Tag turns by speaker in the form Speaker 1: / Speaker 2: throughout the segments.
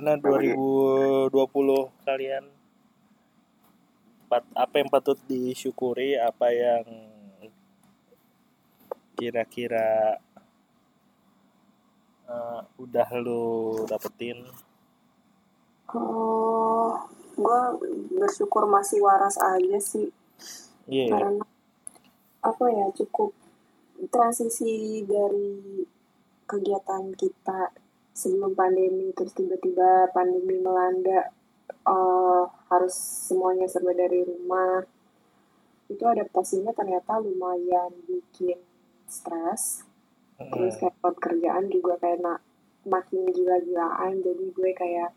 Speaker 1: Gimana 2020 kalian? Apa yang patut disyukuri? Apa yang kira-kira eh, udah lu dapetin?
Speaker 2: Oh, gue bersyukur masih waras aja sih.
Speaker 1: Iya.
Speaker 2: Karena apa ya cukup transisi dari kegiatan kita sebelum pandemi terus tiba-tiba pandemi melanda eh, harus semuanya serba dari rumah. Itu adaptasinya ternyata lumayan bikin stres. Terus kayak buat kerjaan juga kayak na- makin gila-gilaan. Jadi gue kayak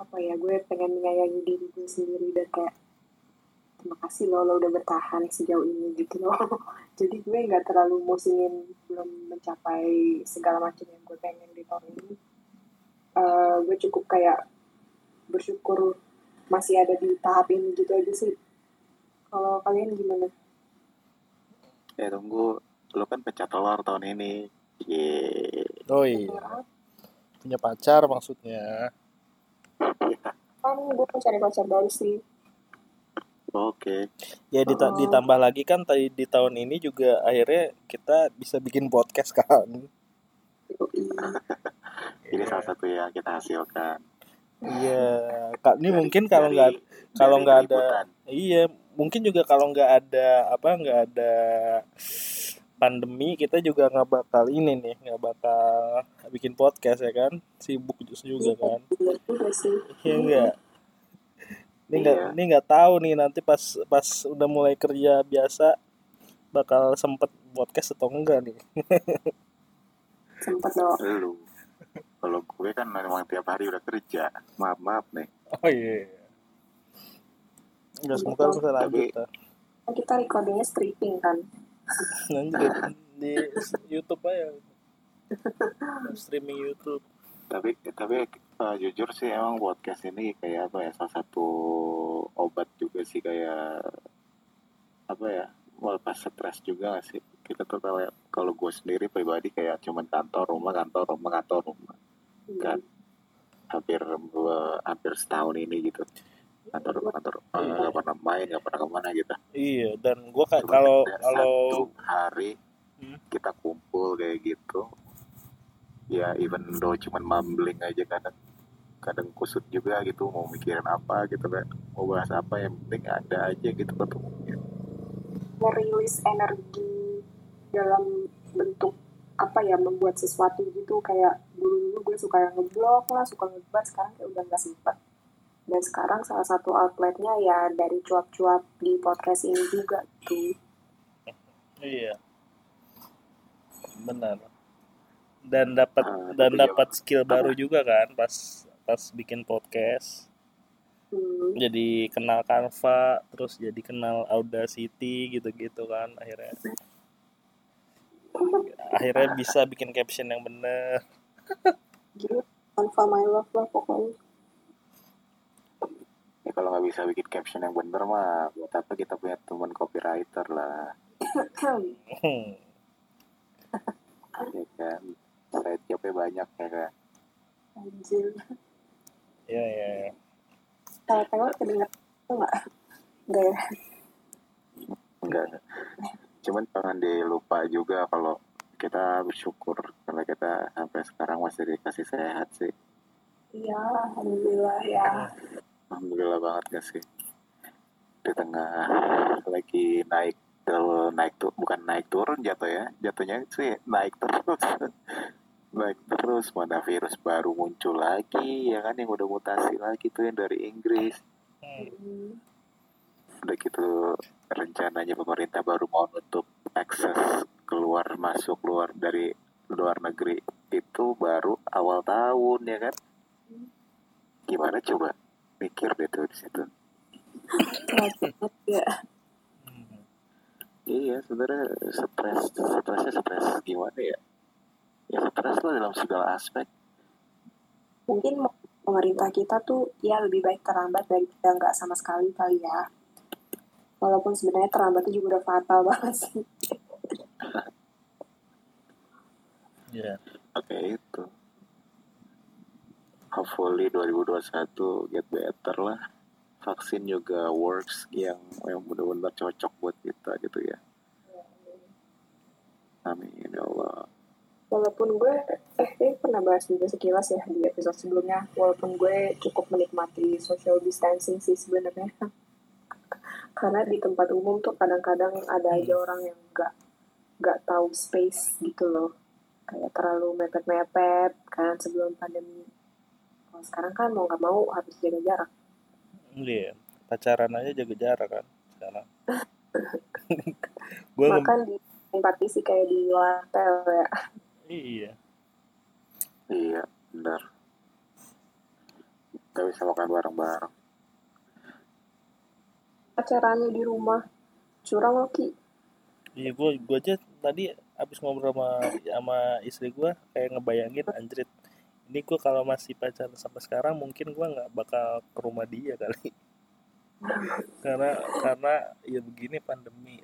Speaker 2: apa ya gue pengen menyayangi diri gue sendiri dan kayak terima kasih lo lo udah bertahan sejauh ini gitu loh jadi gue nggak terlalu musingin belum mencapai segala macam yang gue pengen di tahun ini Eh, gue cukup kayak bersyukur masih ada di tahap ini gitu aja sih kalau kalian gimana
Speaker 3: Ya tunggu, lu kan pecah telur tahun ini. Yeay.
Speaker 1: Oh iya. Punya pacar maksudnya.
Speaker 2: kan gue mencari pacar baru sih
Speaker 3: Oke.
Speaker 1: Ya dita-
Speaker 2: Oh.
Speaker 1: ditambah lagi kan tadi di tahun ini juga akhirnya kita bisa bikin podcast kan.
Speaker 3: Ini salah satu yang kita hasilkan.
Speaker 1: Iya, Kak, ini
Speaker 3: Dari-
Speaker 1: mungkin kalau nggak kalau nggak ada iya, mungkin juga kalau nggak ada apa nggak ada pandemi kita juga nggak bakal ini nih, nggak bakal bikin podcast ya kan? Sibuk juga kan.
Speaker 2: Iya.
Speaker 1: Iya enggak? Ini nggak
Speaker 3: Iya.
Speaker 1: ini nggak tahu nih nanti pas pas udah mulai kerja biasa bakal sempet podcast atau enggak nih.
Speaker 2: Sempet dong.
Speaker 3: Lu. Kalau gue kan memang tiap hari udah kerja. Maaf maaf nih.
Speaker 1: Oh iya. Enggak semoga bisa lanjut
Speaker 3: Tapi-.
Speaker 2: Kan kita recordingnya stripping kan.
Speaker 1: Nanti di, di YouTube aja. Streaming YouTube.
Speaker 3: Tapi tapi eh, jujur sih emang podcast ini kayak apa ya salah satu obat juga sih kayak apa ya melepas stres juga gak sih? Kita tuh kalau kalau gue sendiri pribadi kayak cuman kantor rumah kantor rumah kantor rumah. Kan hampir hampir setahun ini gitu. Kantor rumah kantor rumah. Nggak pernah main nggak pernah ke mana gitu.
Speaker 1: Iya, dan gua kayak kalau kalau
Speaker 3: satu hari
Speaker 1: Hmm.
Speaker 3: kita kumpul kayak gitu ya even though cuman mumbling aja kadang kadang kusut juga gitu mau mikirin apa gitu kan mau bahas apa yang penting ada aja gitu ketemu
Speaker 2: Merilis energi dalam bentuk apa ya membuat sesuatu gitu. Kayak dulu dulu gue suka yang ngeblog lah suka ngebat sekarang kayak udah nggak sempet. Dan sekarang salah satu outletnya ya dari cuap-cuap di podcast ini juga gitu.
Speaker 1: Iya. Benar. Dan dapat
Speaker 3: Ah,
Speaker 1: dan
Speaker 3: tapi
Speaker 1: dapat skill baru juga kan pas pas bikin podcast.
Speaker 2: hmm.
Speaker 1: Jadi kenal Canva, terus jadi kenal Audacity gitu-gitu kan akhirnya. Akhirnya bisa bikin caption yang bener.
Speaker 2: tanpa my love lah pokoknya
Speaker 3: ya kalau nggak bisa bikin caption yang bener mah buat apa kita punya teman copywriter lah ya kan jobnya banyak ya kan
Speaker 2: anjir
Speaker 1: Iya, iya, iya.
Speaker 2: tawa-tawa kedengeran itu nggak? Nggak ya?
Speaker 3: Enggak cuman jangan dilupa juga kalau kita bersyukur karena kita sampai sekarang masih dikasih sehat sih.
Speaker 2: Iya alhamdulillah ya.
Speaker 3: Alhamdulillah banget gak sih. Di tengah lagi naik naik tuh bukan naik turun jatuh ya. Jatuhnya sih naik terus naik terus mana virus baru muncul lagi ya kan yang udah mutasi lagi tuh yang dari Inggris
Speaker 1: Hmm.
Speaker 3: Udah gitu rencananya pemerintah baru mau nutup akses keluar masuk keluar dari luar negeri itu baru awal tahun ya kan gimana coba mikir deh tuh di situ
Speaker 2: ya
Speaker 1: Hmm.
Speaker 3: iya sebenarnya stres stresnya stres gimana ya ya stres lah dalam segala aspek.
Speaker 2: Mungkin pemerintah kita tuh ya lebih baik terlambat daripada nggak sama sekali kali ya. Walaupun sebenarnya terlambatnya juga udah fatal banget sih.
Speaker 1: Iya.
Speaker 3: oke itu. Hopefully 2021 get better lah. Vaksin juga works yang yang benar-benar cocok buat kita gitu ya. Amin ya Allah
Speaker 2: walaupun gue eh ini pernah bahas juga sekilas ya di episode sebelumnya. Walaupun gue cukup menikmati social distancing sih sebenarnya. Karena di tempat umum tuh kadang-kadang ada aja orang yang nggak nggak tahu space gitu loh. Kayak terlalu mepet-mepet kan sebelum pandemi. Kalau sekarang kan mau nggak mau harus jaga jarak.
Speaker 1: Iya pacaran aja jaga jarak kan sekarang. Gue
Speaker 2: makan di partisi kayak di hotel ya
Speaker 1: iya.
Speaker 3: Iya benar. Kita bisa makan bareng-bareng.
Speaker 2: Acaranya di rumah. Curang loh ki.
Speaker 1: Iya gue gue aja tadi abis ngobrol sama sama istri gue kayak ngebayangin anjrit ini gue kalau masih pacaran sampai sekarang mungkin gue nggak bakal ke rumah dia kali. Karena karena ya begini pandemi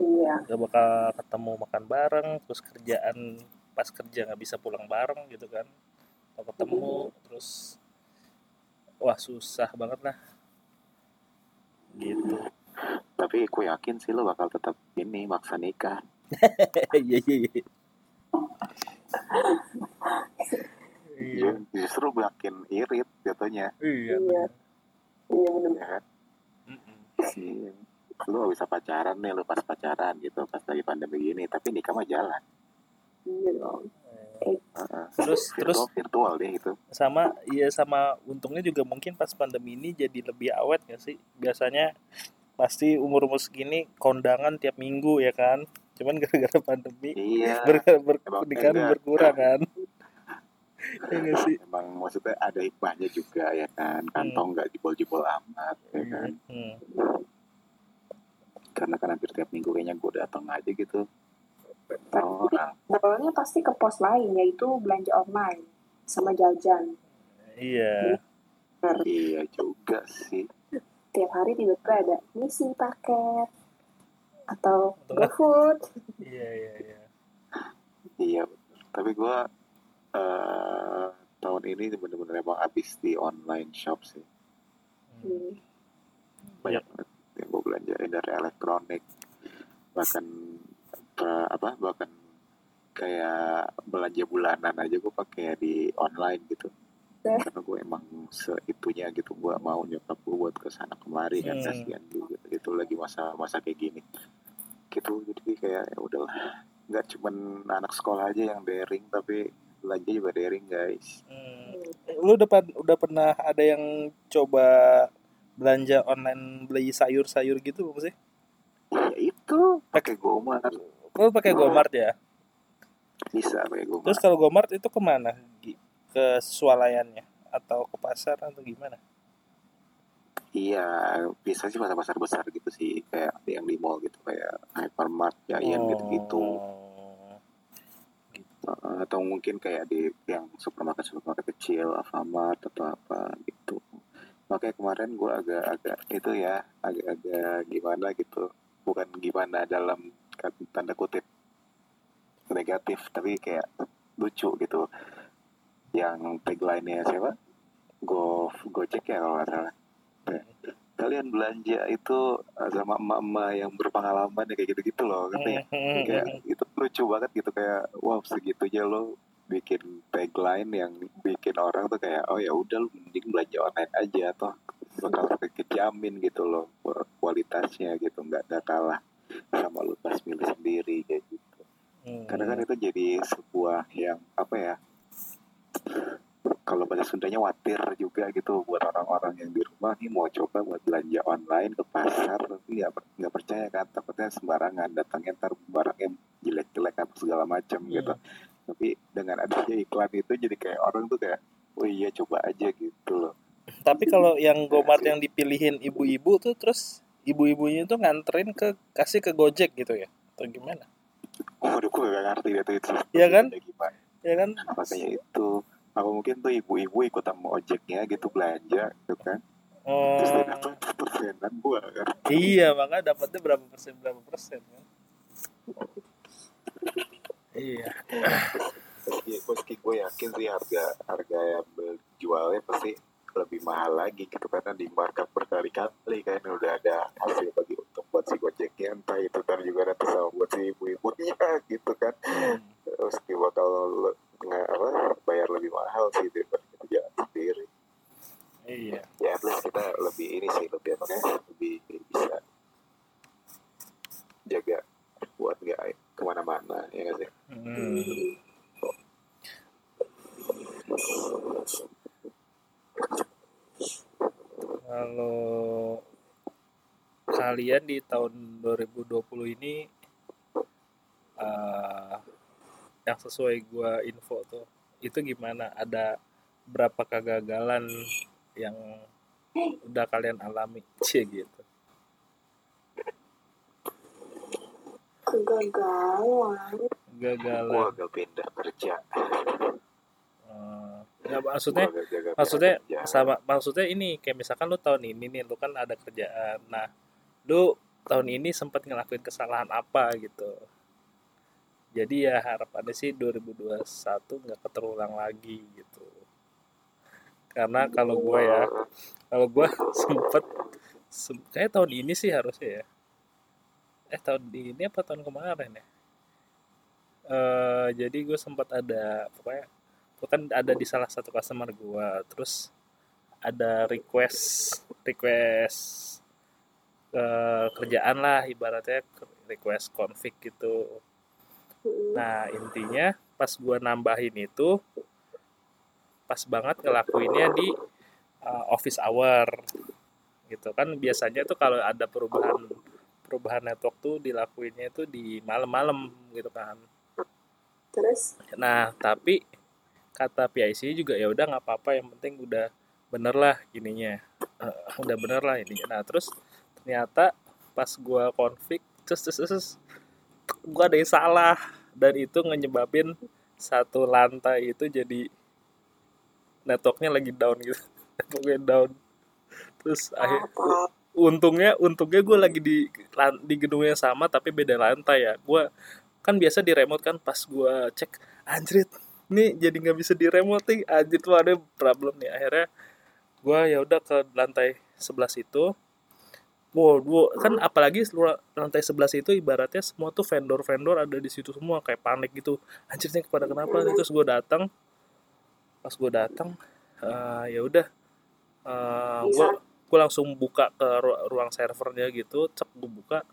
Speaker 2: iya.
Speaker 1: Gak bakal ketemu makan bareng terus kerjaan pas kerja nggak bisa pulang bareng gitu kan. Atau ketemu terus wah susah banget lah. Gitu.
Speaker 3: Tapi gue yakin sih lo bakal tetap ini maksa nikah.
Speaker 1: Iya iya iya. Iya.
Speaker 3: Ju- justru makin irit jatuhnya.
Speaker 1: Iya
Speaker 2: Iya. iya bener.
Speaker 3: Ya kan. Iya. Lu gak bisa pacaran nih lu pas pacaran gitu pas lagi pandemi gini tapi nikah mah jalan.
Speaker 2: Iya dong.
Speaker 3: Heeh.
Speaker 1: terus terus
Speaker 3: virtual, virtual deh itu
Speaker 1: sama iya sama untungnya juga mungkin pas pandemi ini jadi lebih awet gak sih? Biasanya pasti umur umur segini kondangan tiap minggu ya kan? Cuman gara-gara pandemi
Speaker 3: iya.
Speaker 1: ber, ber,
Speaker 3: Emang
Speaker 1: pernikahan
Speaker 3: enggak.
Speaker 1: berkurang kan? Ya gak sih?
Speaker 3: Emang maksudnya ada hikmahnya juga ya kan? Kantong nggak jebol-jebol amat ya kan?
Speaker 1: Hmm.
Speaker 3: Karena kan hampir tiap minggu kayaknya gue datang aja gitu orang
Speaker 2: Awalnya pasti ke pos lain yaitu belanja online sama jajan.
Speaker 1: iya
Speaker 2: Bener.
Speaker 3: iya juga sih
Speaker 2: Tiap hari tiba-tiba ada misi paket atau GoFood.
Speaker 1: iya iya iya
Speaker 3: iya tapi gue eh tahun ini bener-bener emang habis di online shop sih
Speaker 1: Hmm.
Speaker 2: Hmm.
Speaker 3: banyak banget yang gue belanjain dari elektronik bahkan eh, apa bahkan kayak belanja bulanan aja gue pakai di online gitu
Speaker 2: Eh.
Speaker 3: karena gue emang seitunya gitu gue mau nyokap gue buat ke sana kemari kan
Speaker 1: Hmm.
Speaker 3: kasihan juga itu lagi masa masa kayak gini gitu jadi kayak ya udahlah nggak cuman anak sekolah aja yang daring tapi belanja juga daring guys
Speaker 1: Hmm. lu udah udah pernah ada yang coba belanja online beli sayur-sayur gitu belum sih?
Speaker 3: ya itu pakai Gomart
Speaker 1: Lu pakai Gomart ya?
Speaker 3: bisa pakai Gomart
Speaker 1: Terus kalau Gomart itu ke mana? Ke swalayannya atau ke pasar atau gimana?
Speaker 3: Iya, bisa sih pasar-pasar besar gitu sih, kayak yang di mall gitu, kayak hypermart, Giant gitu-gitu.
Speaker 1: Oh.
Speaker 3: Uh, atau mungkin kayak di yang supermarket-supermarket kecil, Alfamart atau apa gitu. Makanya kemarin gue agak-agak itu ya, agak-agak gimana gitu. Bukan gimana dalam tanda kutip negatif, tapi kayak lucu gitu. Yang tagline-nya siapa? Go Gojek ya kalau nggak salah. Kayak, Kalian belanja itu sama emak-emak yang berpengalaman ya kayak gitu-gitu loh, ngerti nggak?
Speaker 1: Hmm.
Speaker 3: kayak itu lucu banget gitu kayak wow segitunya lo bikin tagline yang bikin orang tuh kayak oh ya udah lu mending belanja online aja toh bakal kejamin gitu loh kualitasnya gitu nggak nggak kalah sama lu pas milih sendiri kayak gitu
Speaker 1: Hmm.
Speaker 3: karena kan itu jadi sebuah yang apa ya kalau bahasa Sundanya watir juga gitu buat orang-orang yang di rumah nih mau coba buat belanja online ke pasar tapi nggak nggak percaya kan takutnya sembarangan datangnya ntar barangnya jelek-jelek atau segala macam
Speaker 1: Hmm.
Speaker 3: gitu tapi dengan adanya iklan itu jadi kayak orang tuh kayak oh iya coba aja gitu loh
Speaker 1: Tapi kalau yang Gomart yang dipilihin ibu-ibu tuh terus ibu-ibunya tuh nganterin ke kasih ke Gojek gitu ya? Atau gimana?
Speaker 3: waduh gue gak ngerti itu itu
Speaker 1: Iya kan?
Speaker 3: Kayak gimana
Speaker 1: Ya kan?
Speaker 3: makanya itu apa mungkin tuh ibu-ibu ikut sama ojeknya gitu belanja gitu kan terus
Speaker 1: Oh.
Speaker 3: dapat persenan kan
Speaker 1: Iya, makanya dapatnya berapa persen berapa persen kan? Iya.
Speaker 3: meski meski gue yakin sih harga harga yang jualnya pasti lebih mahal lagi gitu karena di markup berkali-kali kan udah ada hasil bagi untung buat si gojeknya entah itu ntar juga nanti sama buat si ibu-ibunya gitu kan
Speaker 1: Hmm.
Speaker 3: terus bakal le- nggak apa bayar lebih mahal sih daripada kita jalan sendiri
Speaker 1: iya
Speaker 3: ya least kita lebih ini sih lebih apa ya lebih bisa jaga buat nggak ke mana-mana ya nggak sih
Speaker 1: Hmm. Kalau kalian di tahun 2020 ini eh, yang sesuai gua info tuh itu gimana? Ada berapa kegagalan yang udah kalian alami? Cie gitu.
Speaker 2: Kegagalan.
Speaker 3: gua
Speaker 1: Kegagalan.
Speaker 3: agak pindah kerja
Speaker 1: eh, ya maksudnya
Speaker 3: Gua agak
Speaker 1: maksudnya
Speaker 3: kerja.
Speaker 1: sama maksudnya ini kayak misalkan lu tahun ini nih lu kan ada kerjaan nah lu tahun ini sempat ngelakuin kesalahan apa gitu? Jadi ya harapannya sih 2021 nggak keterulang lagi gitu. Karena kalau gue ya kalau gue sempet sem- kayak tahun ini sih harusnya ya. Eh tahun ini apa tahun kemarin ya? Eh jadi gue sempat ada pokoknya gue kan ada di salah satu customer gue terus ada request request eh, kerjaan lah ibaratnya request config gitu. Nah intinya pas gue nambahin itu pas banget ngelakuinnya di uh, office hour gitu. Kan biasanya tuh kalau ada perubahan perubahan network tuh dilakuinnya itu di malam-malam gitu kan.
Speaker 2: Terus?
Speaker 1: Nah tapi kata PIC juga ya udah nggak apa-apa yang penting udah bener lah ininya. Eh, udah bener lah ini nah terus ternyata pas gua config terus terus, terus gua ada yang salah. Dan itu nyebabin satu lantai itu jadi networknya lagi down gitu. Networknya down. Terus akhir untungnya untungnya gue lagi di di gedung yang sama tapi beda lantai ya. Gue kan biasa di remote kan pas gue cek anjrit nih jadi nggak bisa di remote nih. Anjrit tuh ada problem nih. Akhirnya gue ya udah ke lantai 11 itu Wow, gua, kan apalagi seluruh lantai 11 itu ibaratnya semua tuh vendor-vendor ada di situ semua kayak panik gitu. Anjir nih kepada kenapa terus gue datang. Pas gue datang eh, ya udah eh, gue langsung buka ke ru- ruang servernya gitu cek gue buka.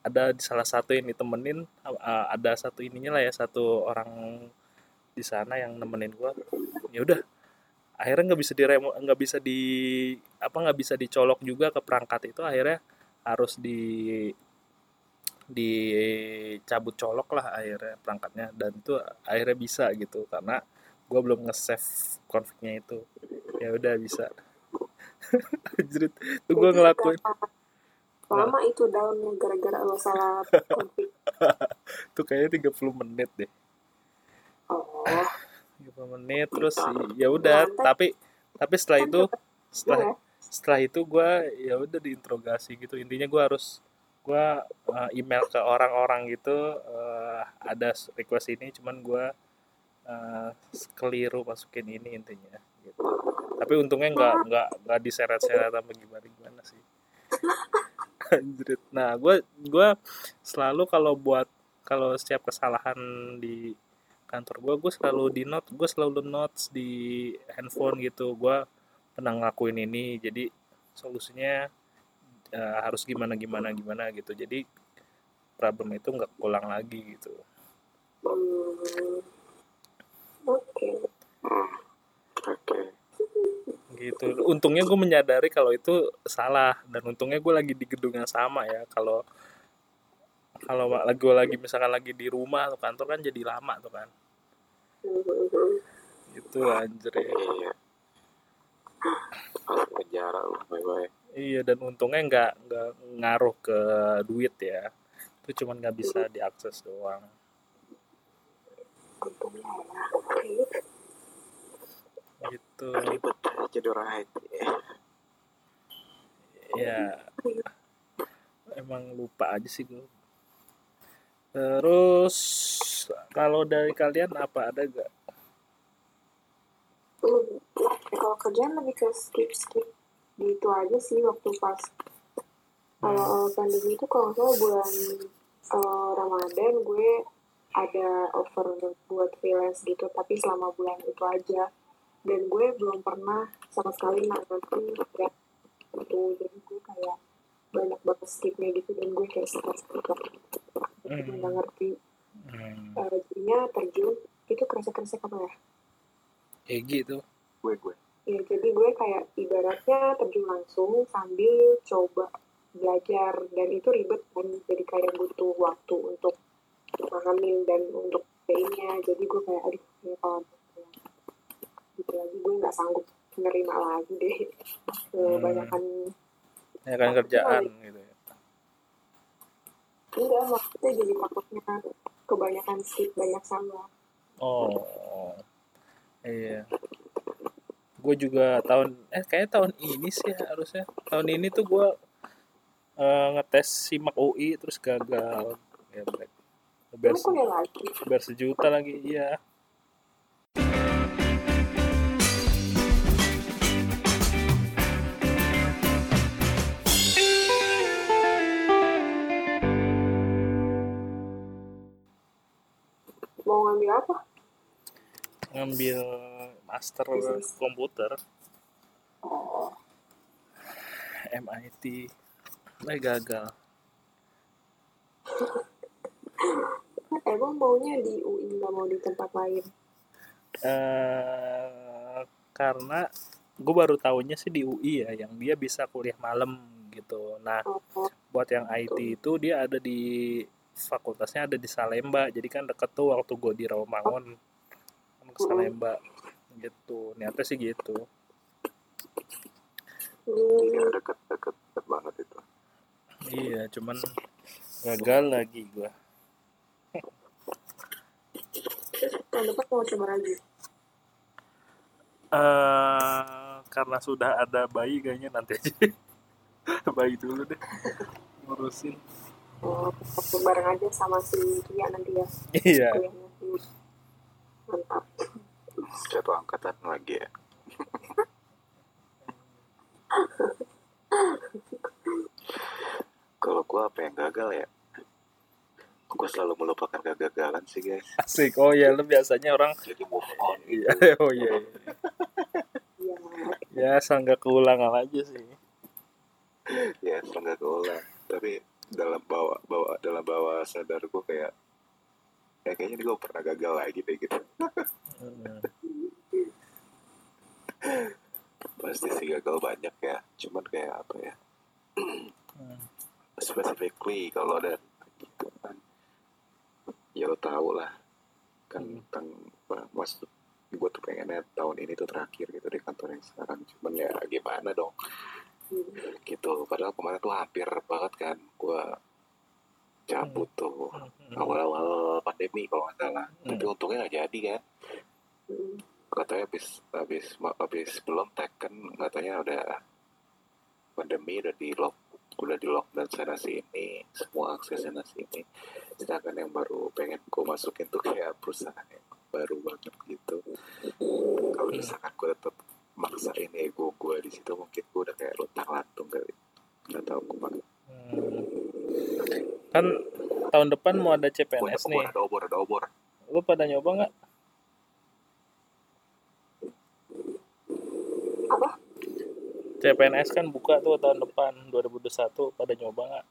Speaker 1: Ada di salah satu yang ditemenin uh, ada satu ininya lah ya satu orang di sana yang nemenin gue ya udah akhirnya nggak bisa di nggak bisa di apa nggak bisa dicolok juga ke perangkat itu akhirnya harus di dicabut colok lah akhirnya perangkatnya. Dan itu akhirnya bisa gitu karena gue belum nge-save config-nya itu. Ya udah bisa. Anjrit, tuh gue ngelakuin.
Speaker 2: Lama itu downnya gara-gara lo salah config.
Speaker 1: tuh kayaknya 30 menit deh.
Speaker 2: Oh,
Speaker 1: 30 menit terus ya udah
Speaker 2: Lantai.
Speaker 1: tapi tapi setelah
Speaker 2: kan
Speaker 1: itu setelah
Speaker 2: juga.
Speaker 1: setelah itu gue ya udah diinterogasi gitu. Intinya gue harus gue email ke orang-orang gitu eh, ada request ini cuman gue uh, keliru masukin ini intinya gitu. Tapi untungnya nggak nggak nggak diseret-seret apa gimana gimana sih nah gue gue selalu kalau buat kalau setiap kesalahan di kantor gue gue selalu di note gue selalu notes di handphone gitu. Gue pernah ngelakuin ini jadi solusinya eh, harus gimana gimana gimana gitu. Jadi problem itu nggak pulang lagi gitu.
Speaker 2: Hmm. Oke.
Speaker 3: oke.
Speaker 1: Gitu. Untungnya gue menyadari kalau itu salah dan untungnya gue lagi di gedung yang sama ya. Kalau kalau lagi gue lagi misalkan lagi di rumah atau kantor kan jadi lama tuh kan.
Speaker 2: Hmm.
Speaker 1: itu anjir ya.
Speaker 3: iya masuk penjara lu bye bye
Speaker 1: iya dan untungnya nggak nggak ngaruh ke duit ya. Itu cuman nggak bisa diakses doang.
Speaker 2: Untungnya ya.
Speaker 1: Gitu.
Speaker 3: Ribet jadi orang IT
Speaker 1: ya. Emang lupa aja sih gue terus kalau dari kalian apa? Ada gak
Speaker 2: kalau kerjaan lebih ke skip skip. Gitu aja sih waktu pas. Kalau awal pandemi itu kalau nggak bulan eh, Ramadan gue ada offer buat freelance gitu tapi selama bulan itu aja. Dan gue belum pernah sama sekali nanti ya itu jadi gue kayak banyak banget skipnya gitu dan gue kayak gitu
Speaker 1: Hmm.
Speaker 2: nggak ngerti.
Speaker 1: Hmm.
Speaker 2: Eh, jadinya terjun itu kerasa-kerasa apa ya?
Speaker 1: Egi tuh
Speaker 3: gue gue.
Speaker 2: Ya, jadi gue kayak ibaratnya terjun langsung sambil coba belajar dan itu ribet kan. Jadi kayak butuh waktu untuk memahami dan untuk nya jadi gue kayak aduh ya kalau gitu lagi gue nggak sanggup menerima lagi deh. Kebanyakan
Speaker 1: ya kan kerjaan gitu ya.
Speaker 2: Enggak maksudnya jadi takutnya kebanyakan skip banyak sama
Speaker 1: oh iya. Gue juga tahun eh kayaknya tahun ini sih harusnya. Tahun ini tuh gue eh, ngetes simak UI terus gagal. Ya
Speaker 2: lagi?
Speaker 1: Bayar sejuta lagi iya
Speaker 2: mau ngambil apa?
Speaker 1: Ngambil master
Speaker 2: Bisnis.
Speaker 1: komputer.
Speaker 2: Oh
Speaker 1: MIT lah gagal.
Speaker 2: Emang maunya di UI nggak mau di tempat lain?
Speaker 1: Eh karena gue baru tahunya sih di UI ya yang dia bisa kuliah malam gitu. Nah
Speaker 2: oh
Speaker 1: buat yang IT itu dia ada di fakultasnya ada di Salemba jadi kan deket tuh waktu gue di Rawamangun. Kan ke Salemba. Gitu niatnya sih gitu.
Speaker 3: Iya
Speaker 2: hmm,
Speaker 3: deket deket deket banget itu.
Speaker 1: Iya cuman gagal lagi gue
Speaker 2: tahun depan mau coba lagi?
Speaker 1: Eh karena sudah ada bayi kayaknya nanti aja. Bayi dulu deh. Ngurusin
Speaker 2: oh, waktu bareng aja sama si Kia nanti ya.
Speaker 1: Iya.
Speaker 2: Mantap.
Speaker 3: Satu angkatan lagi ya. Kalau gue apa yang gagal ya? Gue selalu melupakan kegagalan sih guys.
Speaker 1: Asik. Oh ya lu biasanya orang
Speaker 3: jadi move on
Speaker 1: iya. oh
Speaker 2: iya
Speaker 1: ya asal nggak keulangan aja sih.
Speaker 3: Ya setelah nggak keulang tapi dalam bawa bawa dalam bawa sadar gue kayak ya kayaknya gue pernah gagal lagi deh gitu
Speaker 1: Hmm.
Speaker 3: pasti sih gagal banyak ya cuman kayak apa ya
Speaker 1: Hmm.
Speaker 3: specifically kalau ada gitu kan ya lo tau lah kan
Speaker 1: Hmm.
Speaker 3: tentang apa, maksud gue tuh pengennya tahun ini tuh terakhir gitu di kantor yang sekarang cuman ya gimana dong
Speaker 2: Hmm.
Speaker 3: gitu padahal kemarin tuh hampir banget kan gue cabut tuh
Speaker 1: Hmm.
Speaker 3: awal-awal pandemi kalau nggak salah
Speaker 1: Hmm.
Speaker 3: tapi untungnya nggak jadi kan
Speaker 2: Hmm.
Speaker 3: katanya habis habis habis belum tag kan katanya udah pandemi udah di lock udah di lockdown sana sini semua akses sana sini sedangkan yang baru pengen gue masukin tuh kayak perusahaan yang baru banget gitu kalau misalkan gue tetap maksain ego gue di situ mungkin gue udah kayak luntang lantung kali. Nggak tahu ke mana
Speaker 1: Hmm. kan tahun depan mau ada CPNS nih.
Speaker 3: ada obor ada obor.
Speaker 1: Lu pada nyoba nggak?
Speaker 2: Apa?
Speaker 1: CPNS kan buka tuh tahun depan 2021 pada nyoba nggak?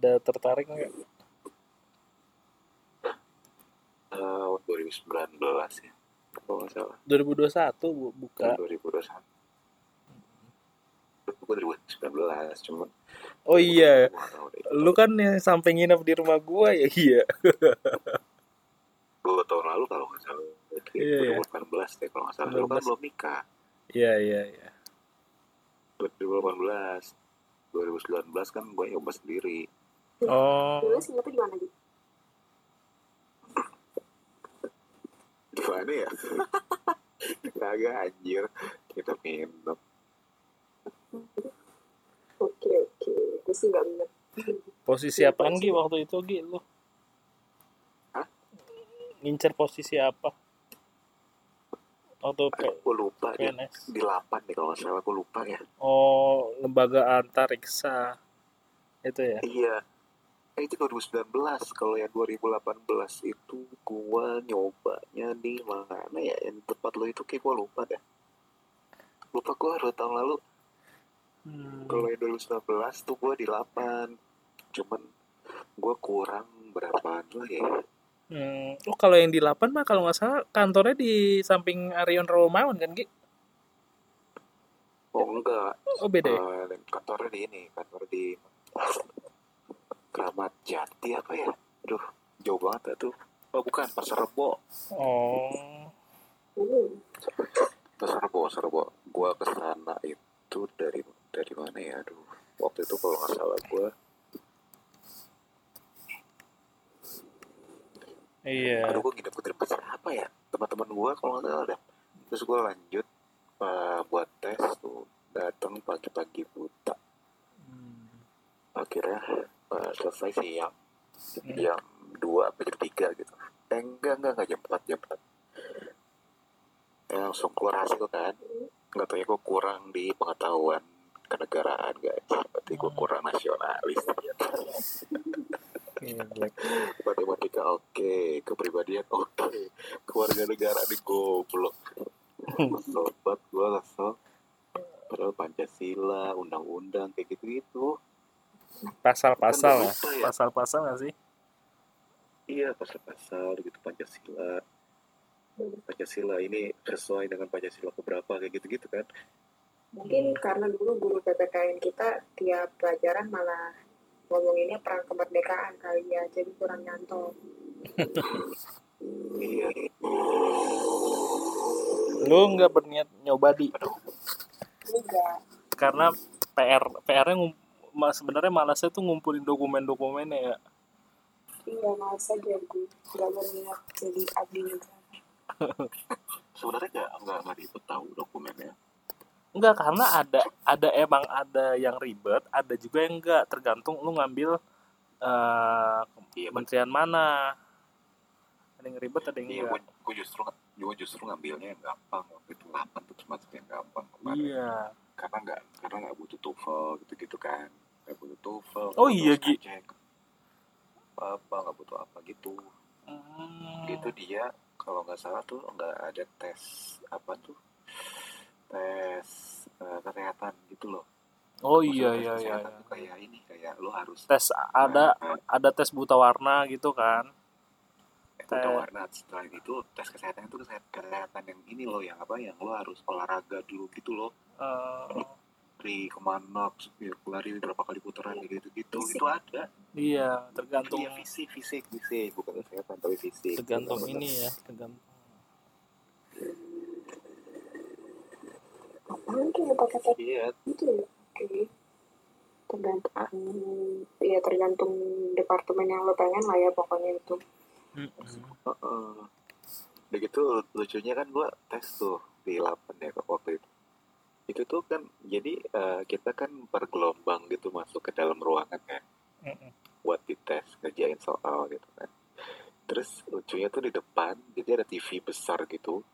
Speaker 1: Ada tertarik nggak?
Speaker 3: Tahun 2019 ya salah.
Speaker 1: 2021 bu- buka.
Speaker 3: 2021 gue 2019 cuman
Speaker 1: oh iya. lu kan yang sampai nginep di rumah gua ya? Iya.
Speaker 3: Dua tahun lalu kalau nggak salah.
Speaker 1: Iya, iya.
Speaker 3: 2018 deh kalau nggak salah. Lu kan
Speaker 1: 2018.
Speaker 3: belum nikah.
Speaker 1: Iya iya iya.
Speaker 3: 2018 2019 kan gue nyoba sendiri.
Speaker 1: Oh.
Speaker 2: Dulu singapura gimana gitu
Speaker 3: gimana ya? Kagak anjir. Kita minum.
Speaker 2: Oke oke. Gue sih nggak minat
Speaker 1: posisi apaan Gi waktu itu Gi lu?
Speaker 3: Hah?
Speaker 1: ngincer posisi apa? Atau P-
Speaker 3: gue lupa
Speaker 1: PNS
Speaker 3: di 8 deh kalau salah gue lupa ya.
Speaker 1: Oh lembaga antariksa. Itu ya?
Speaker 3: Iya itu 2019 kalau yang 2018 itu gua nyobanya di mana ya yang tempat lo itu kayak gua lupa deh lupa gua dua tahun lalu
Speaker 1: Hmm.
Speaker 3: kalau yang 2019 tuh gua di 8 cuman gua kurang berapa lah ya
Speaker 1: Hmm. Oh kalau yang di 8 mah kalau nggak salah kantornya di samping Arion Romawan kan Ki?
Speaker 3: oh enggak
Speaker 1: Oh beda ya?
Speaker 3: Eh, kantornya di ini kantor di Keramat Jati apa ya? Aduh jauh banget tuh. Oh bukan Pasar Rebo.
Speaker 1: Oh.
Speaker 3: Pasar Rebo Pasar Rebo. Gua ke sana itu dari dari mana ya? Aduh waktu itu kalau nggak salah gua
Speaker 1: Iya.
Speaker 3: aduh gue nginep ke tempat siapa ya? Teman-teman gue kalau nggak salah dah terus gue lanjut uh, buat tes tuh. Datang pagi-pagi buta.
Speaker 1: Hmm.
Speaker 3: akhirnya uh, selesai siang
Speaker 1: Hmm.
Speaker 3: jam dua apa jam tiga gitu. Eh enggak enggak enggak jam empat jam empat. Ya, langsung keluar hasil kan. Nggak tahu ya gue kurang di pengetahuan kenegaraan guys. Berarti gue kurang nasionalis ya.
Speaker 1: Iya,
Speaker 3: matematika oke. Kepribadian oke. Keluarga negara di goblok. Sobat gue langsung padahal pancasila undang-undang kayak gitu-gitu
Speaker 1: Pasal-pasal ya?
Speaker 3: Kan lupa ya.
Speaker 1: Pasal-pasal nggak sih?
Speaker 3: iya pasal-pasal gitu pancasila pancasila ini sesuai dengan pancasila keberapa kayak gitu-gitu kan
Speaker 2: mungkin karena dulu guru PPKN kita tiap pelajaran malah ngomonginnya perang kemerdekaan kali ya, jadi kurang nyantol.
Speaker 3: iya
Speaker 1: Lu nggak berniat nyoba di
Speaker 2: Enggak.
Speaker 1: karena PR PR-nya sebenarnya malasnya tuh ngumpulin dokumen-dokumennya ya.
Speaker 2: Iya, males aja gue. Gak berniat jadi abdi negara.
Speaker 3: sebenarnya nggak nggak nggak ribet tahu dokumennya
Speaker 1: Enggak karena ada ada emang ada yang ribet, ada juga yang enggak tergantung lu ngambil eh
Speaker 3: iya
Speaker 1: kementerian mana. Ada yang ribet, ada yang
Speaker 3: iya
Speaker 1: enggak.
Speaker 3: gue, gue justru gue justru ngambilnya yang gampang waktu itu 8 tuh termasuk yang gampang kemarin
Speaker 1: Iya.
Speaker 3: karena nggak karena nggak butuh TOEFL gitu gitu kan nggak butuh TOEFL
Speaker 1: Oh iya,
Speaker 3: butuh
Speaker 1: Gi.
Speaker 3: cek apa apa nggak butuh apa gitu
Speaker 1: Hmm.
Speaker 3: gitu dia kalau nggak salah tuh nggak ada tes apa tuh tes eh, kesehatan gitu loh
Speaker 1: Oh
Speaker 3: Maksudnya
Speaker 1: iya iya iya. iya.
Speaker 3: kayak ini kayak lo harus
Speaker 1: Tes ada
Speaker 3: eh,
Speaker 1: ada tes buta warna gitu kan.
Speaker 3: eh, buta warna setelah itu tes kesehatan itu kesehatan, yang ini loh yang apa yang lo harus olahraga dulu gitu loh
Speaker 1: Eh,
Speaker 3: lari ke mana ya, lari berapa kali putaran gitu gitu
Speaker 2: Fisik.
Speaker 3: itu ada
Speaker 1: iya, tergantung
Speaker 3: iya fisik fisik fisik bukan kesehatan tapi fisik
Speaker 1: tergantung ini ya, tergantung.
Speaker 2: Tuh yang pakai tes
Speaker 3: iya
Speaker 2: itu ya? Oke. Tergantung, ya tergantung departemen yang lo pengen lah ya pokoknya itu.
Speaker 1: Mm-mm.
Speaker 3: Heeh. Udah gitu lucunya kan gua tes tuh di 8 ya waktu itu. Itu tuh kan jadi eh, kita kan per gelombang gitu masuk ke dalam ruangan kan
Speaker 1: Mm-mm.
Speaker 3: buat dites ngerjain soal gitu kan. Terus lucunya tuh di depan jadi ada TV besar gitu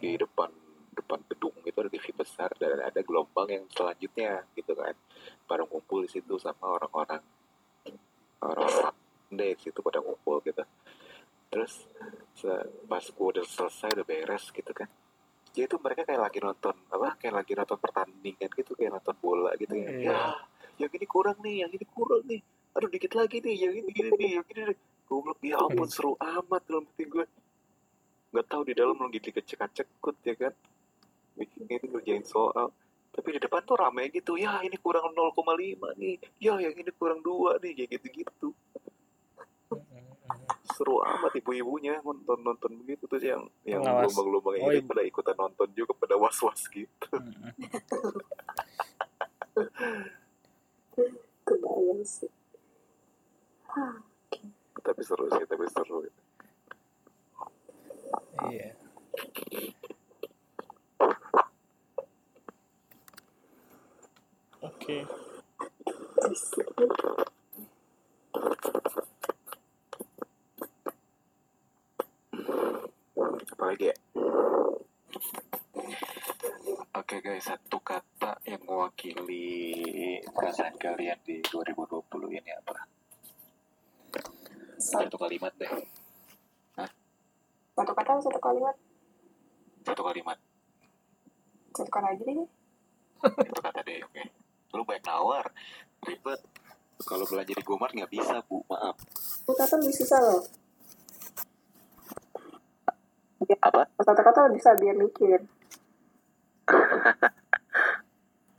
Speaker 3: di
Speaker 1: Mm-mm.
Speaker 3: depan depan gedung itu ada TV besar dan ada gelombang yang selanjutnya gitu kan. Pada ngumpul di situ sama orang-orang orang-orang deh situ pada ngumpul gitu. Terus pas gue udah selesai udah beres gitu kan. Jadi itu mereka kayak lagi nonton apa kayak lagi nonton pertandingan gitu kayak nonton bola gitu ya.
Speaker 1: Iya.
Speaker 3: Ya, yang ini kurang nih, yang ini kurang nih. Aduh dikit lagi nih, yang ini gini nih, yang ini nih. Gue bilang, ya ampun seru amat dalam hati gue. Gak tahu di dalam lagi dikecek-cekut ya kan. Bikin ini ngerjain soal. Tapi di depan tuh rame gitu, ya ini kurang 0,5 nih. Ya yang ini kurang 2 nih, kayak gitu-gitu. Seru amat ibu-ibunya nonton-nonton begitu terus yang yang gelombang-gelombang
Speaker 1: Oh,
Speaker 3: ini
Speaker 1: ibu.
Speaker 3: pada ikutan nonton juga pada was-was gitu.
Speaker 1: Mm-mm.
Speaker 2: Kebayang sih. Hah,
Speaker 3: Tapi seru sih, tapi seru.
Speaker 1: Iya. Oke.
Speaker 3: Oke guys, satu kata yang mewakili perasaan kalian di 2020 ini apa? Satu kalimat deh.
Speaker 2: Satu kata satu kalimat?
Speaker 3: Satu kalimat.
Speaker 2: Satu kata aja deh.
Speaker 3: Satu kata deh, oke. Lu banyak nawar. Ribet. Kalau belanja di Gomart nggak bisa, Bu. Maaf.
Speaker 2: Satu kata lebih susah loh.
Speaker 3: Apa?
Speaker 2: Satu kata lebih bisa biar mikir.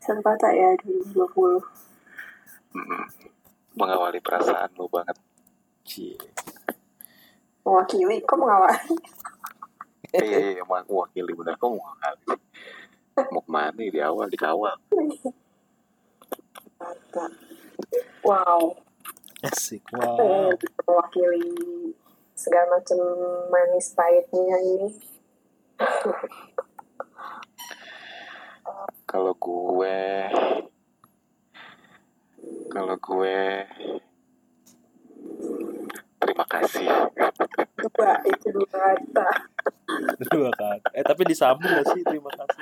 Speaker 2: Kata ya 2020.
Speaker 3: Mm-mm. Mengawali perasaan lu banget.
Speaker 1: Cie.
Speaker 2: Mewakili, kok mengawali?
Speaker 3: Eh, iya, iya, emang mewakili bener. Kok sih? Mau ke mana nih? Di awal, dikawal.
Speaker 2: Kata. Wow.
Speaker 1: Asik.
Speaker 2: Apa ya
Speaker 1: Wow.
Speaker 2: mewakili segala macam manis pahitnya ini?
Speaker 3: Kalau gue... Kalau gue... Terima kasih.
Speaker 2: Dua, itu dua kata.
Speaker 1: Dua kata. Eh tapi disambung gak sih? Terima kasih.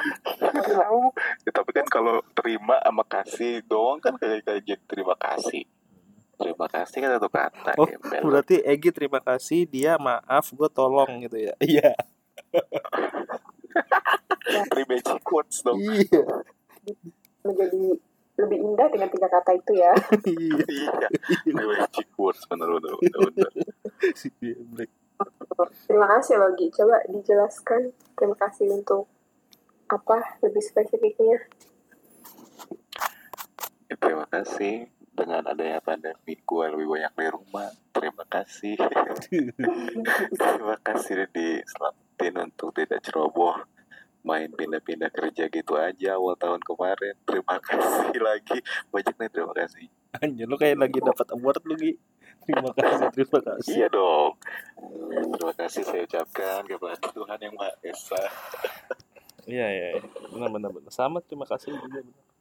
Speaker 3: Tahu. Ya, tapi kan kalau terima sama kasih doang kan kayak kayak gitu terima kasih. Terima kasih kan satu kata.
Speaker 1: Oh,
Speaker 3: gembel.
Speaker 1: Berarti Egi terima kasih, dia maaf, gue tolong gitu ya. Iya.
Speaker 3: Three magic quotes dong.
Speaker 1: Iya.
Speaker 2: Menjadi lebih indah dengan tiga kata itu ya.
Speaker 1: Iya.
Speaker 3: Iya. Three magic quotes bener. bener.
Speaker 1: Si geblek.
Speaker 2: Terima kasih loh Gi. Coba dijelaskan. Terima kasih untuk apa lebih spesifiknya.
Speaker 3: Ya, terima kasih dengan adanya pandemi gue lebih banyak di rumah. Terima kasih. terima kasih udah diselamatin untuk tidak ceroboh main pindah-pindah kerja gitu aja awal tahun kemarin. Terima kasih lagi. Banyak nih terima kasih.
Speaker 1: Anjir, lu kayak lagi dapat award lu, Gi. Terima kasih, terima kasih.
Speaker 3: Iya dong. Terima kasih saya ucapkan kepada Tuhan yang Maha Esa.
Speaker 1: Iya, iya, iya. Benar, benar, benar. Sama, terima kasih juga. benar.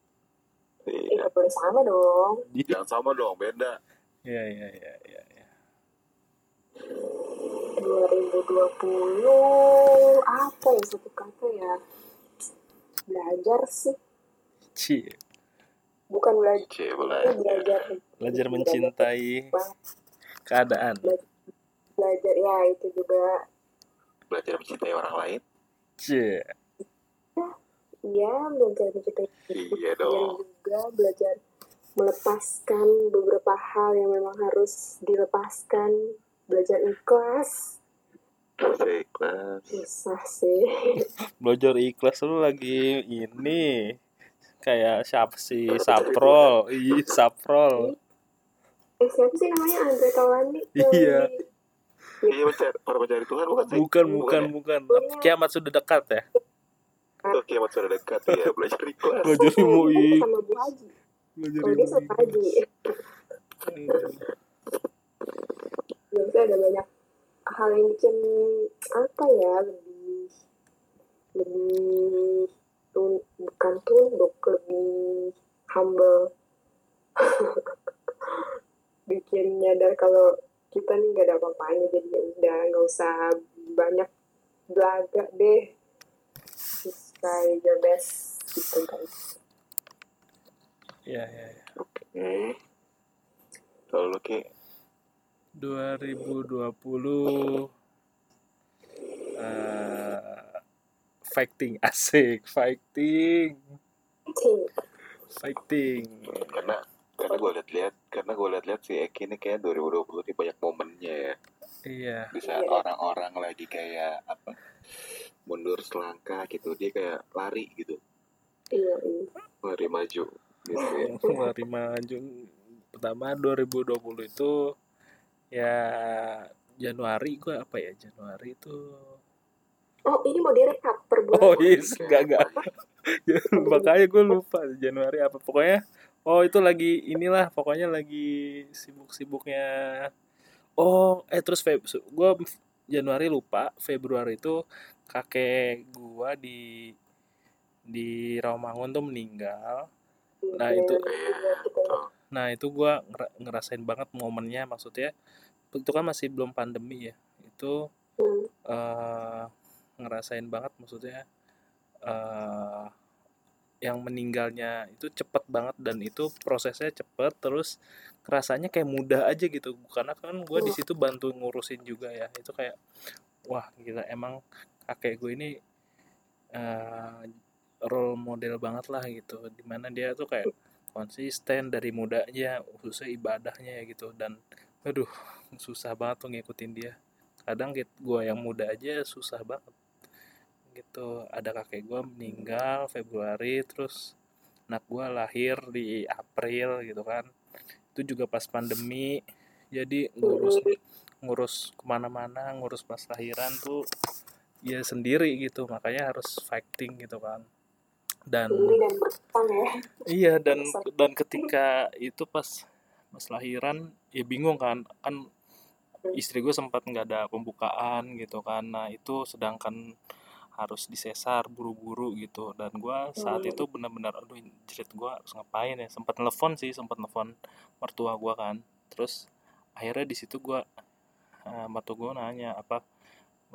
Speaker 3: Iya.
Speaker 2: Tidak boleh sama dong.
Speaker 1: Iya,
Speaker 3: Jangan sama dong, beda.
Speaker 1: iya, iya, iya. iya, iya.
Speaker 2: 2020 apa ya satu kata ya? Belajar sih.
Speaker 1: Cie.
Speaker 2: Bukan belajar.
Speaker 3: Cie, belajar.
Speaker 2: belajar.
Speaker 1: Belajar mencintai keadaan.
Speaker 2: Belajar ya itu juga.
Speaker 3: Belajar mencintai orang lain.
Speaker 1: Cie.
Speaker 2: Iya, belajar mencintai diri
Speaker 3: Iya dong.
Speaker 2: juga. Belajar melepaskan beberapa hal yang memang harus dilepaskan. Belajar ikhlas.
Speaker 3: Bisa ikhlas.
Speaker 2: Susah sih.
Speaker 1: Belajar ikhlas lu lagi ini. Kayak siapa sih? Saprol. Iya, Saprol.
Speaker 2: Eh, siapa sih namanya Andre Taulani?
Speaker 1: Iya.
Speaker 3: Iya, mencari, para mencari Tuhan bukan sih?
Speaker 1: Bukan, bukan, bukan. Kiamat sudah dekat ya.
Speaker 3: Oh, kiamat sudah dekat ya, belajar ikhlas.
Speaker 1: Belajar ilmu
Speaker 2: sama Bu Haji.
Speaker 1: Belajar ilmu
Speaker 2: sama Haji.
Speaker 1: ikhlas.
Speaker 2: Biasanya ada banyak hal yang bikin apa ya lebih lebih tun, bukan tunduk lebih humble bikin nyadar kalau kita nih gak ada apa-apanya jadi ya udah nggak usah banyak belaga deh try your best gitu guys
Speaker 1: Iya, iya, iya.
Speaker 3: Oke. Kalau lu Ki,
Speaker 1: 2020 eh fighting. Asik fighting. Fighting.
Speaker 3: Karena karena gue lihat-lihat karena gue lihat-lihat si Eki ini kayak 2020 ini banyak momennya ya
Speaker 1: iya.
Speaker 3: Di saat
Speaker 2: Iya.
Speaker 3: orang-orang lagi kayak apa mundur selangkah gitu dia kayak lari gitu.
Speaker 2: Iya iya.
Speaker 3: Lari maju gitu ya.
Speaker 1: Mari maju. Pertama 2020 itu ya Januari gua apa ya Januari itu.
Speaker 2: Oh ini mau direkap per bulan.
Speaker 1: Oh yes enggak enggak makanya gue lupa Januari apa. Pokoknya oh itu lagi inilah pokoknya lagi sibuk-sibuknya oh eh terus Feb gue Januari lupa Februari itu kakek gua di di Rawamangun tuh meninggal. Nah, itu- Nah itu gue ngerasain banget momennya maksudnya itu kan masih belum pandemi ya itu eh ngerasain banget maksudnya uh, yang meninggalnya itu cepet banget dan itu prosesnya cepet terus rasanya kayak mudah aja gitu. Karena kan gue di situ bantu ngurusin juga ya. Itu kayak wah gila emang kakek gue ini uh, role model banget lah gitu. Di mana dia tuh kayak konsisten dari mudanya khususnya ibadahnya ya gitu. Dan aduh susah banget tuh ngikutin dia. Kadang gue yang muda aja susah banget gitu. Ada kakek gue meninggal Februari terus anak gue lahir di April gitu kan. Itu juga pas pandemi. Jadi ngurus ngurus ke mana-mana ngurus pas lahiran tuh ya sendiri gitu. Makanya harus fighting gitu kan. Dan
Speaker 2: ya.
Speaker 1: iya dan dan ketika itu pas pas lahiran ya bingung kan. Kan istri gue sempat nggak ada pembukaan gitu kan. Nah itu sedangkan harus disesar buru-buru gitu. Dan gue saat hmm. itu benar-benar aduh jerit gue harus ngapain ya? Sempat telepon sih sempat telepon mertua gue kan. Terus akhirnya di situ gue uh, mertua gue nanya apa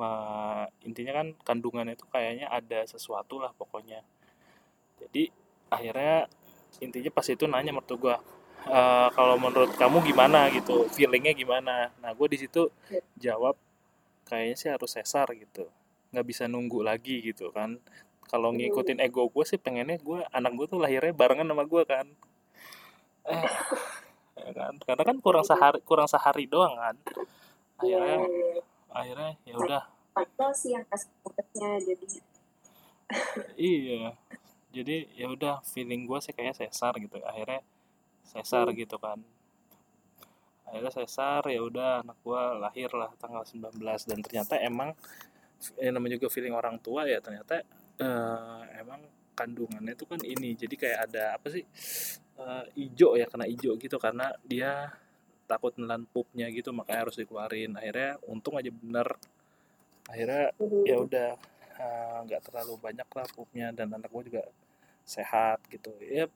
Speaker 1: uh, intinya kan kandungan itu kayaknya ada sesuatu lah pokoknya. Jadi akhirnya intinya pas itu nanya mertua gue uh, kalau menurut kamu gimana gitu? Feelingnya gimana? Nah gue di situ jawab kayaknya sih harus sesar gitu nggak bisa nunggu lagi gitu kan. Kalau ngikutin ego gue sih pengennya gue anak gue tuh lahirnya barengan sama gue kan. Eh. Ya kan? Karena kan kurang sehari kurang sehari doang kan. Akhirnya akhirnya ya udah.
Speaker 2: Sih yang jadi
Speaker 1: iya. Jadi ya udah feeling gue sih kayak sesar gitu. Akhirnya sesar hmm. gitu kan. Akhirnya sesar ya udah anak gue lahir lah tanggal 19 dan ternyata emang yang namanya juga feeling orang tua ya ternyata uh, emang kandungannya itu kan ini. Jadi kayak ada apa sih uh, ijo ya kena ijo gitu karena dia takut nelan pupnya gitu makanya harus dikeluarin. Akhirnya untung aja bener. Akhirnya ya udah eh, nggak uh, terlalu banyak lah pupnya dan anak gue juga sehat gitu. Ya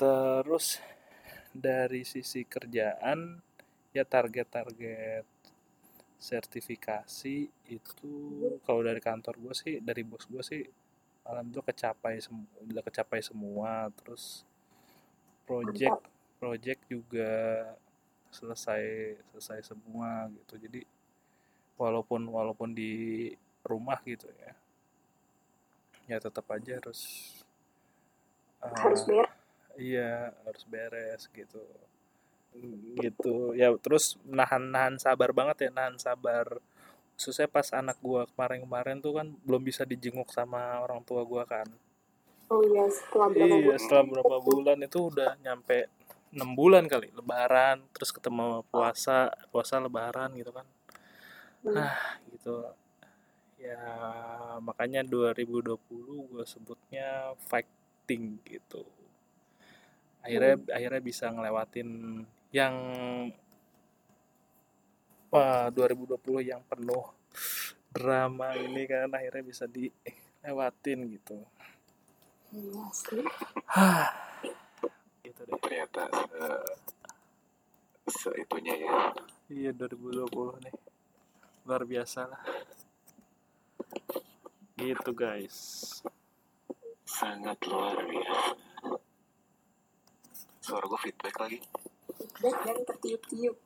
Speaker 1: terus dari sisi kerjaan ya target-target sertifikasi itu kalau dari kantor gue sih dari bos gue sih alhamdulillah kecapai udah kecapai semua. Terus project project juga selesai selesai semua gitu. Jadi walaupun walaupun di rumah gitu ya ya tetap aja harus
Speaker 2: uh, harus beres
Speaker 1: iya harus beres gitu gitu ya terus nahan nahan sabar banget ya nahan sabar khususnya pas anak gua kemarin-kemarin tuh kan belum bisa dijenguk sama orang tua gua kan
Speaker 2: oh iya setelah berapa
Speaker 1: iya bulan? setelah berapa bulan itu udah nyampe enam bulan kali lebaran terus ketemu puasa puasa lebaran gitu kan hmm. nah gitu ya makanya 2020 gue sebutnya fighting gitu akhirnya hmm. akhirnya bisa ngelewatin yang wah 2020 yang penuh drama ini kan akhirnya bisa dilewatin gitu.
Speaker 2: Iya sih.
Speaker 4: gitu deh. Ternyata uh, seitunya ya.
Speaker 1: Iya 2020 nih. Luar biasa lah. Gitu guys.
Speaker 4: Sangat luar biasa. Suara gue feedback lagi
Speaker 2: dan dan tertiup-tiup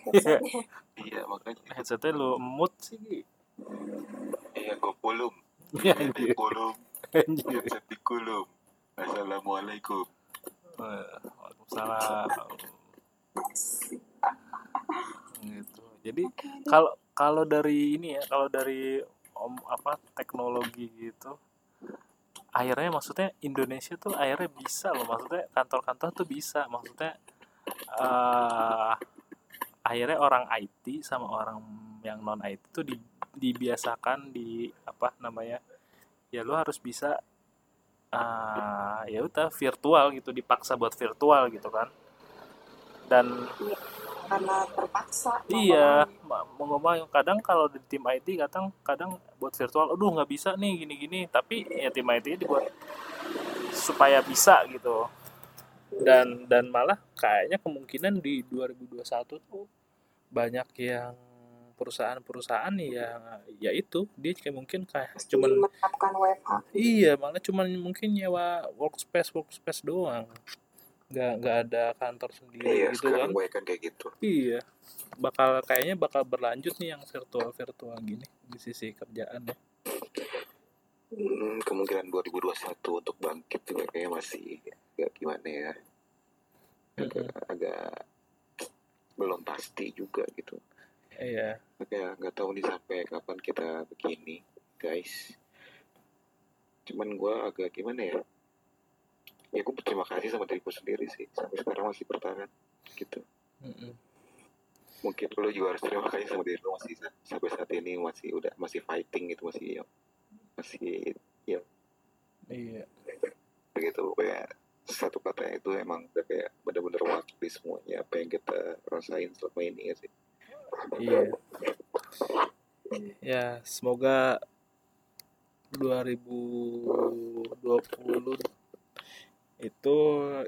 Speaker 4: headsetnya. Iya makanya.
Speaker 1: Headsetnya lo mood sih
Speaker 4: iya gue kulum.
Speaker 1: Iya
Speaker 4: di kulum. Headset di kulum. Assalamualaikum.
Speaker 1: Waalaikumsalam. Gitu. Jadi kalau kalau dari ini ya kalau dari om apa teknologi gitu akhirnya maksudnya Indonesia tuh akhirnya bisa loh. Maksudnya kantor-kantor tuh bisa. Maksudnya uh, akhirnya orang IT sama orang yang non IT itu di, dibiasakan di apa namanya ya lo harus bisa uh, ya udah virtual gitu dipaksa buat virtual gitu kan. Dan
Speaker 2: iya, karena terpaksa.
Speaker 1: Iya mau ngomong kadang kalau di tim IT kadang kadang buat virtual aduh nggak bisa nih gini gini tapi ya tim IT dibuat supaya bisa gitu dan dan malah kayaknya kemungkinan di 2021 tuh banyak yang perusahaan-perusahaan ya ya itu dia kayak mungkin kayak
Speaker 2: Pasti
Speaker 1: cuman iya malah cuman mungkin nyewa workspace workspace doang. Nggak nggak ada kantor sendiri
Speaker 3: iya
Speaker 1: gitu kan.
Speaker 3: kan kayak gitu.
Speaker 1: Iya bakal kayaknya bakal berlanjut nih yang virtual virtual gini di sisi kerjaan ya
Speaker 3: Hmm, kemungkinan 2021 untuk bangkit juga kayaknya masih agak gimana ya? Agak, agak belum pasti juga gitu.
Speaker 1: Iya.
Speaker 3: Kayak nggak tahu nih sampai kapan kita begini guys. Cuman gue agak gimana ya? Ya gue berterima kasih sama diriku sendiri sih. Sampai sekarang masih bertahan gitu.
Speaker 1: Mm-mm.
Speaker 3: mungkin lo juga harus terima kasih sama diri lo masih sa- sampai saat ini masih udah masih fighting gitu masih masih ya
Speaker 1: iya.
Speaker 3: Begitu kayak satu kata itu emang udah kayak bener-bener wakil semuanya apa yang kita rasain selama ini ya sih.
Speaker 1: Iya. Ya semoga 2020 itu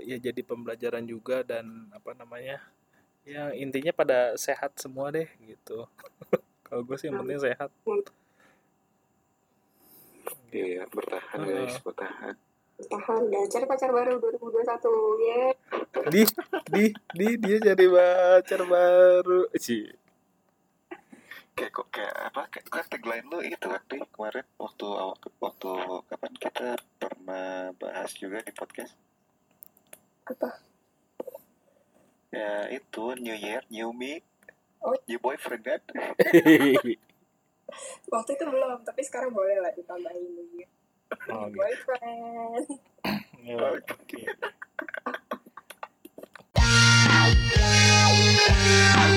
Speaker 1: ya jadi pembelajaran juga dan apa namanya ya intinya pada sehat semua deh gitu. Kalau gue sih yang penting sehat
Speaker 3: iya bertahan
Speaker 1: Heeh.
Speaker 3: guys bertahan
Speaker 2: Tahan dan cari pacar baru 2021 ya.
Speaker 1: di di di dia cari pacar baru sih
Speaker 3: kayak kok kayak apa kayak kan tagline lu itu kan Di, kemarin waktu awal waktu kapan kita pernah bahas juga di podcast
Speaker 2: Apa?
Speaker 3: ya itu New Year New Me
Speaker 2: Oh.
Speaker 3: New boyfriend kan
Speaker 2: waktu itu belum tapi sekarang boleh lah ditambahin
Speaker 1: oh, gitu.
Speaker 2: Oh, boyfriend
Speaker 1: ya, oke okay.